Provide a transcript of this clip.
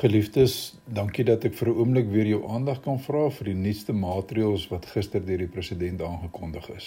Geliefdes, dankie dat ek vir 'n oomblik weer jou aandag kan vra vir die nuutste maatreëls wat gister deur die president aangekondig is.